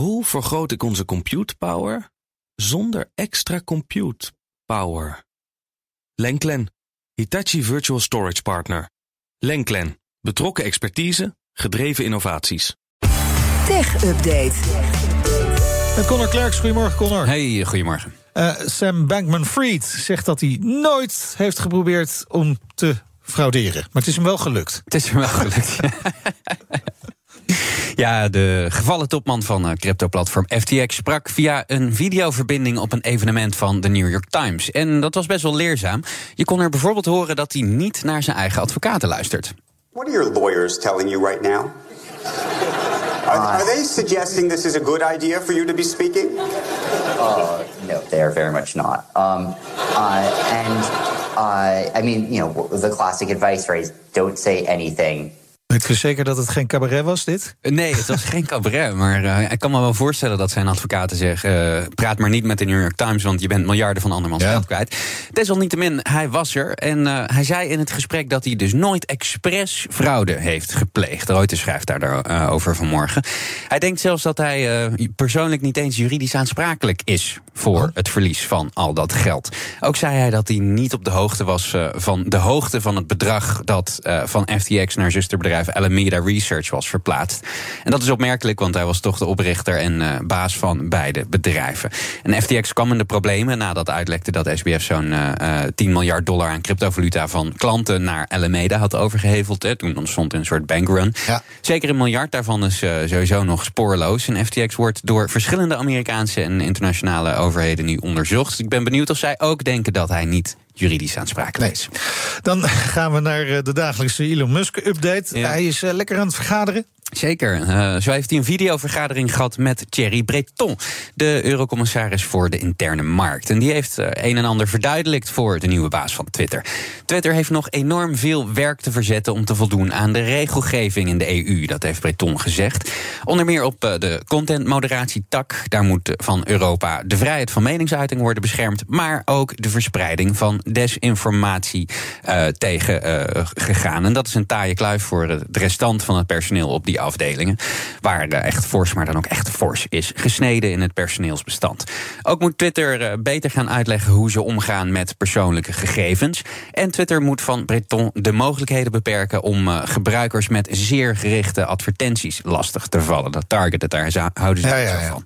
Hoe vergroot ik onze compute power zonder extra compute power? Lenklen, Hitachi Virtual Storage Partner. Lenklen, betrokken expertise, gedreven innovaties. Tech Update. Met Connor Klerks. Goedemorgen, Connor. Hey, goedemorgen. Uh, Sam Bankman-Fried zegt dat hij nooit heeft geprobeerd om te frauderen. Maar het is hem wel gelukt. Het is hem wel gelukt. Ja, de gevallen topman van uh, crypto-platform FTX sprak via een videoverbinding op een evenement van de New York Times. En dat was best wel leerzaam. Je kon er bijvoorbeeld horen dat hij niet naar zijn eigen advocaten luistert. What are your lawyers telling you right now? Are, are they suggesting this is a good idea for you to be speaking? Uh, no, they are very much not. Um, uh, and uh, I mean, you know, the classic advice phrase: "Don't say anything Weet je zeker dat het geen cabaret was, dit? Nee, het was geen cabaret. Maar uh, ik kan me wel voorstellen dat zijn advocaten zeggen... Uh, praat maar niet met de New York Times... want je bent miljarden van andermans ja. geld kwijt. Desalniettemin, hij was er. En uh, hij zei in het gesprek dat hij dus nooit expres fraude heeft gepleegd. Reuters schrijft daarover over vanmorgen. Hij denkt zelfs dat hij persoonlijk niet eens juridisch aansprakelijk is... voor oh. het verlies van al dat geld. Ook zei hij dat hij niet op de hoogte was van de hoogte van het bedrag... dat van FTX naar zusterbedrijf Alameda Research was verplaatst. En dat is opmerkelijk, want hij was toch de oprichter en uh, baas van beide bedrijven. En FTX kwam in de problemen nadat uitlekte dat SBF zo'n uh, 10 miljard dollar aan cryptovaluta van klanten naar Alameda had overgeheveld. Hè. Toen ontstond een soort bankrun. Ja. Zeker een miljard daarvan is uh, sowieso nog spoorloos. En FTX wordt door verschillende Amerikaanse en internationale overheden nu onderzocht. Ik ben benieuwd of zij ook denken dat hij niet juridisch aansprakelijk is. Nee. Dan gaan we naar de dagelijkse Elon Musk-update. Ja. Hij is lekker aan het vergaderen. Zeker. Uh, zo heeft hij een videovergadering gehad met Thierry Breton, de eurocommissaris voor de interne markt. En die heeft uh, een en ander verduidelijkt voor de nieuwe baas van Twitter. Twitter heeft nog enorm veel werk te verzetten om te voldoen aan de regelgeving in de EU. Dat heeft Breton gezegd. Onder meer op uh, de contentmoderatietak. Daar moet van Europa de vrijheid van meningsuiting worden beschermd, maar ook de verspreiding van desinformatie tegengegaan. en dat is een taaie kluif voor de restant van het personeel op die afdelingen. Waar echt fors, maar dan ook echt fors is gesneden in het personeelsbestand. Ook moet Twitter beter gaan uitleggen hoe ze omgaan met persoonlijke gegevens. En Twitter moet van Breton de mogelijkheden beperken om gebruikers met zeer gerichte advertenties lastig te vallen. Dat target, daar houden ze ja, ja, ja. van.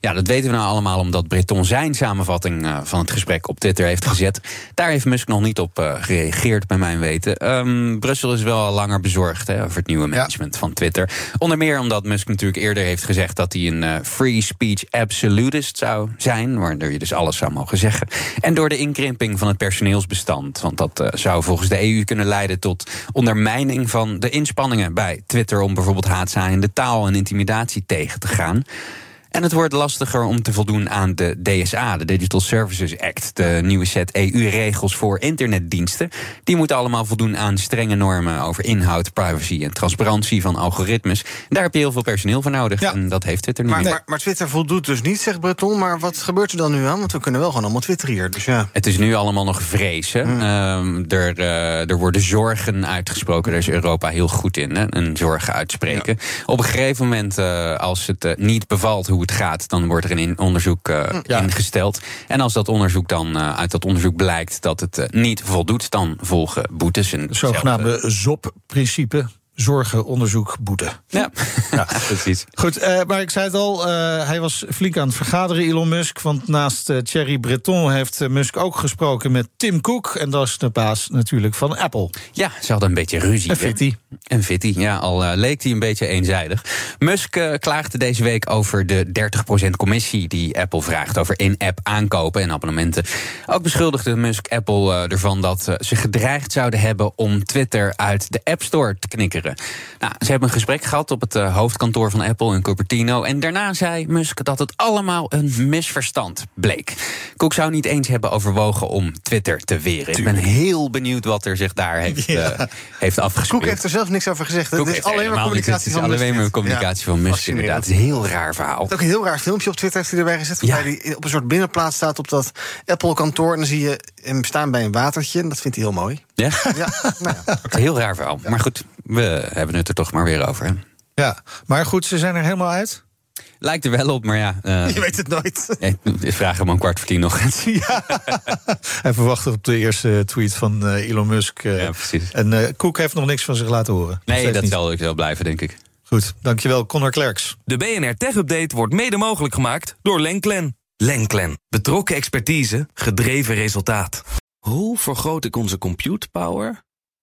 Ja. Dat weten we nou allemaal omdat Breton zijn samenvatting uh, van het gesprek op Twitter heeft gezet. Daar heeft Musk nog niet op uh, gereageerd, bij mijn weten. Um, Brussel is wel al langer bezorgd hè, over het nieuwe management ja. van Twitter. Onder meer omdat Musk natuurlijk eerder heeft gezegd dat hij een uh, free speech absolutist zou zijn, waardoor je dus alles zou mogen zeggen. En door de inkrimping van het personeelsbestand. Want dat zou volgens de EU kunnen leiden tot ondermijning van de inspanningen bij Twitter om bijvoorbeeld haatzaaiende taal en intimidatie tegen te gaan. En het wordt lastiger om te voldoen aan de DSA, de Digital Services Act, de nieuwe set EU-regels voor internetdiensten. Die moeten allemaal voldoen aan strenge normen over inhoud, privacy en transparantie van algoritmes. Daar heb je heel veel personeel voor nodig. Ja. En dat heeft Twitter niet. Maar, meer. maar, maar, Twitter voldoet dus niet, zegt Breton. Maar wat gebeurt er dan nu aan? Want we kunnen wel gewoon allemaal twitteren hier. Dus ja. Het is nu allemaal nog vrezen. Hmm. Um, er, uh, er worden zorgen uitgesproken. Daar is Europa heel goed in. Hè? Een zorgen uitspreken. Ja. Op een gegeven moment, uh, als het uh, niet bevalt hoe het gaat, dan wordt er een onderzoek uh, ja. ingesteld. En als dat onderzoek dan uh, uit dat onderzoek blijkt dat het uh, niet voldoet, dan volgen boetes. En zogenaamde ZOP-principe zorgen, onderzoek, boete. Ja, ja. precies. Goed, uh, maar ik zei het al, uh, hij was flink aan het vergaderen, Elon Musk. Want naast uh, Thierry Breton heeft Musk ook gesproken met Tim Cook. En dat is de baas natuurlijk van Apple. Ja, ze hadden een beetje ruzie. En Fitty. En Fitty, ja, al leek hij een beetje eenzijdig. Musk klaagde deze week over de 30% commissie die Apple vraagt over in-app aankopen en abonnementen. Ook beschuldigde Musk Apple ervan dat ze gedreigd zouden hebben om Twitter uit de App Store te knikkeren. Nou, ze hebben een gesprek gehad op het uh, hoofdkantoor van Apple in Cupertino. En daarna zei Musk dat het allemaal een misverstand bleek. Cook zou niet eens hebben overwogen om Twitter te weren. Tuurlijk. Ik ben heel benieuwd wat er zich daar heeft, ja. uh, heeft afgespeeld. Cook heeft er zelf niks over gezegd. Het is alleen maar communicatie van Musk. Het is alleen maar communicatie ja. van Musk, inderdaad. Het is een heel raar verhaal. Ook een heel raar filmpje op Twitter heeft hij erbij gezet. Waarbij hij op een soort binnenplaats staat op dat Apple-kantoor. En dan zie je hem staan bij een watertje. En dat vindt hij heel mooi. Ja? ja, nou ja. Heel raar verhaal. Maar goed, we hebben het er toch maar weer over. Hè? Ja, maar goed, ze zijn er helemaal uit? Lijkt er wel op, maar ja. Uh, je weet het nooit. Ik vraag hem om kwart voor tien nog eens. Ja. Hij verwacht op de eerste tweet van uh, Elon Musk. Uh, ja, precies. En uh, Cook heeft nog niks van zich laten horen. Nee, dat zal ik wel blijven, denk ik. Goed, dankjewel, Connor Klerks. De BNR Tech Update wordt mede mogelijk gemaakt door Lenklen. Lenklen. Betrokken expertise, gedreven resultaat. Hoe vergroot ik onze compute power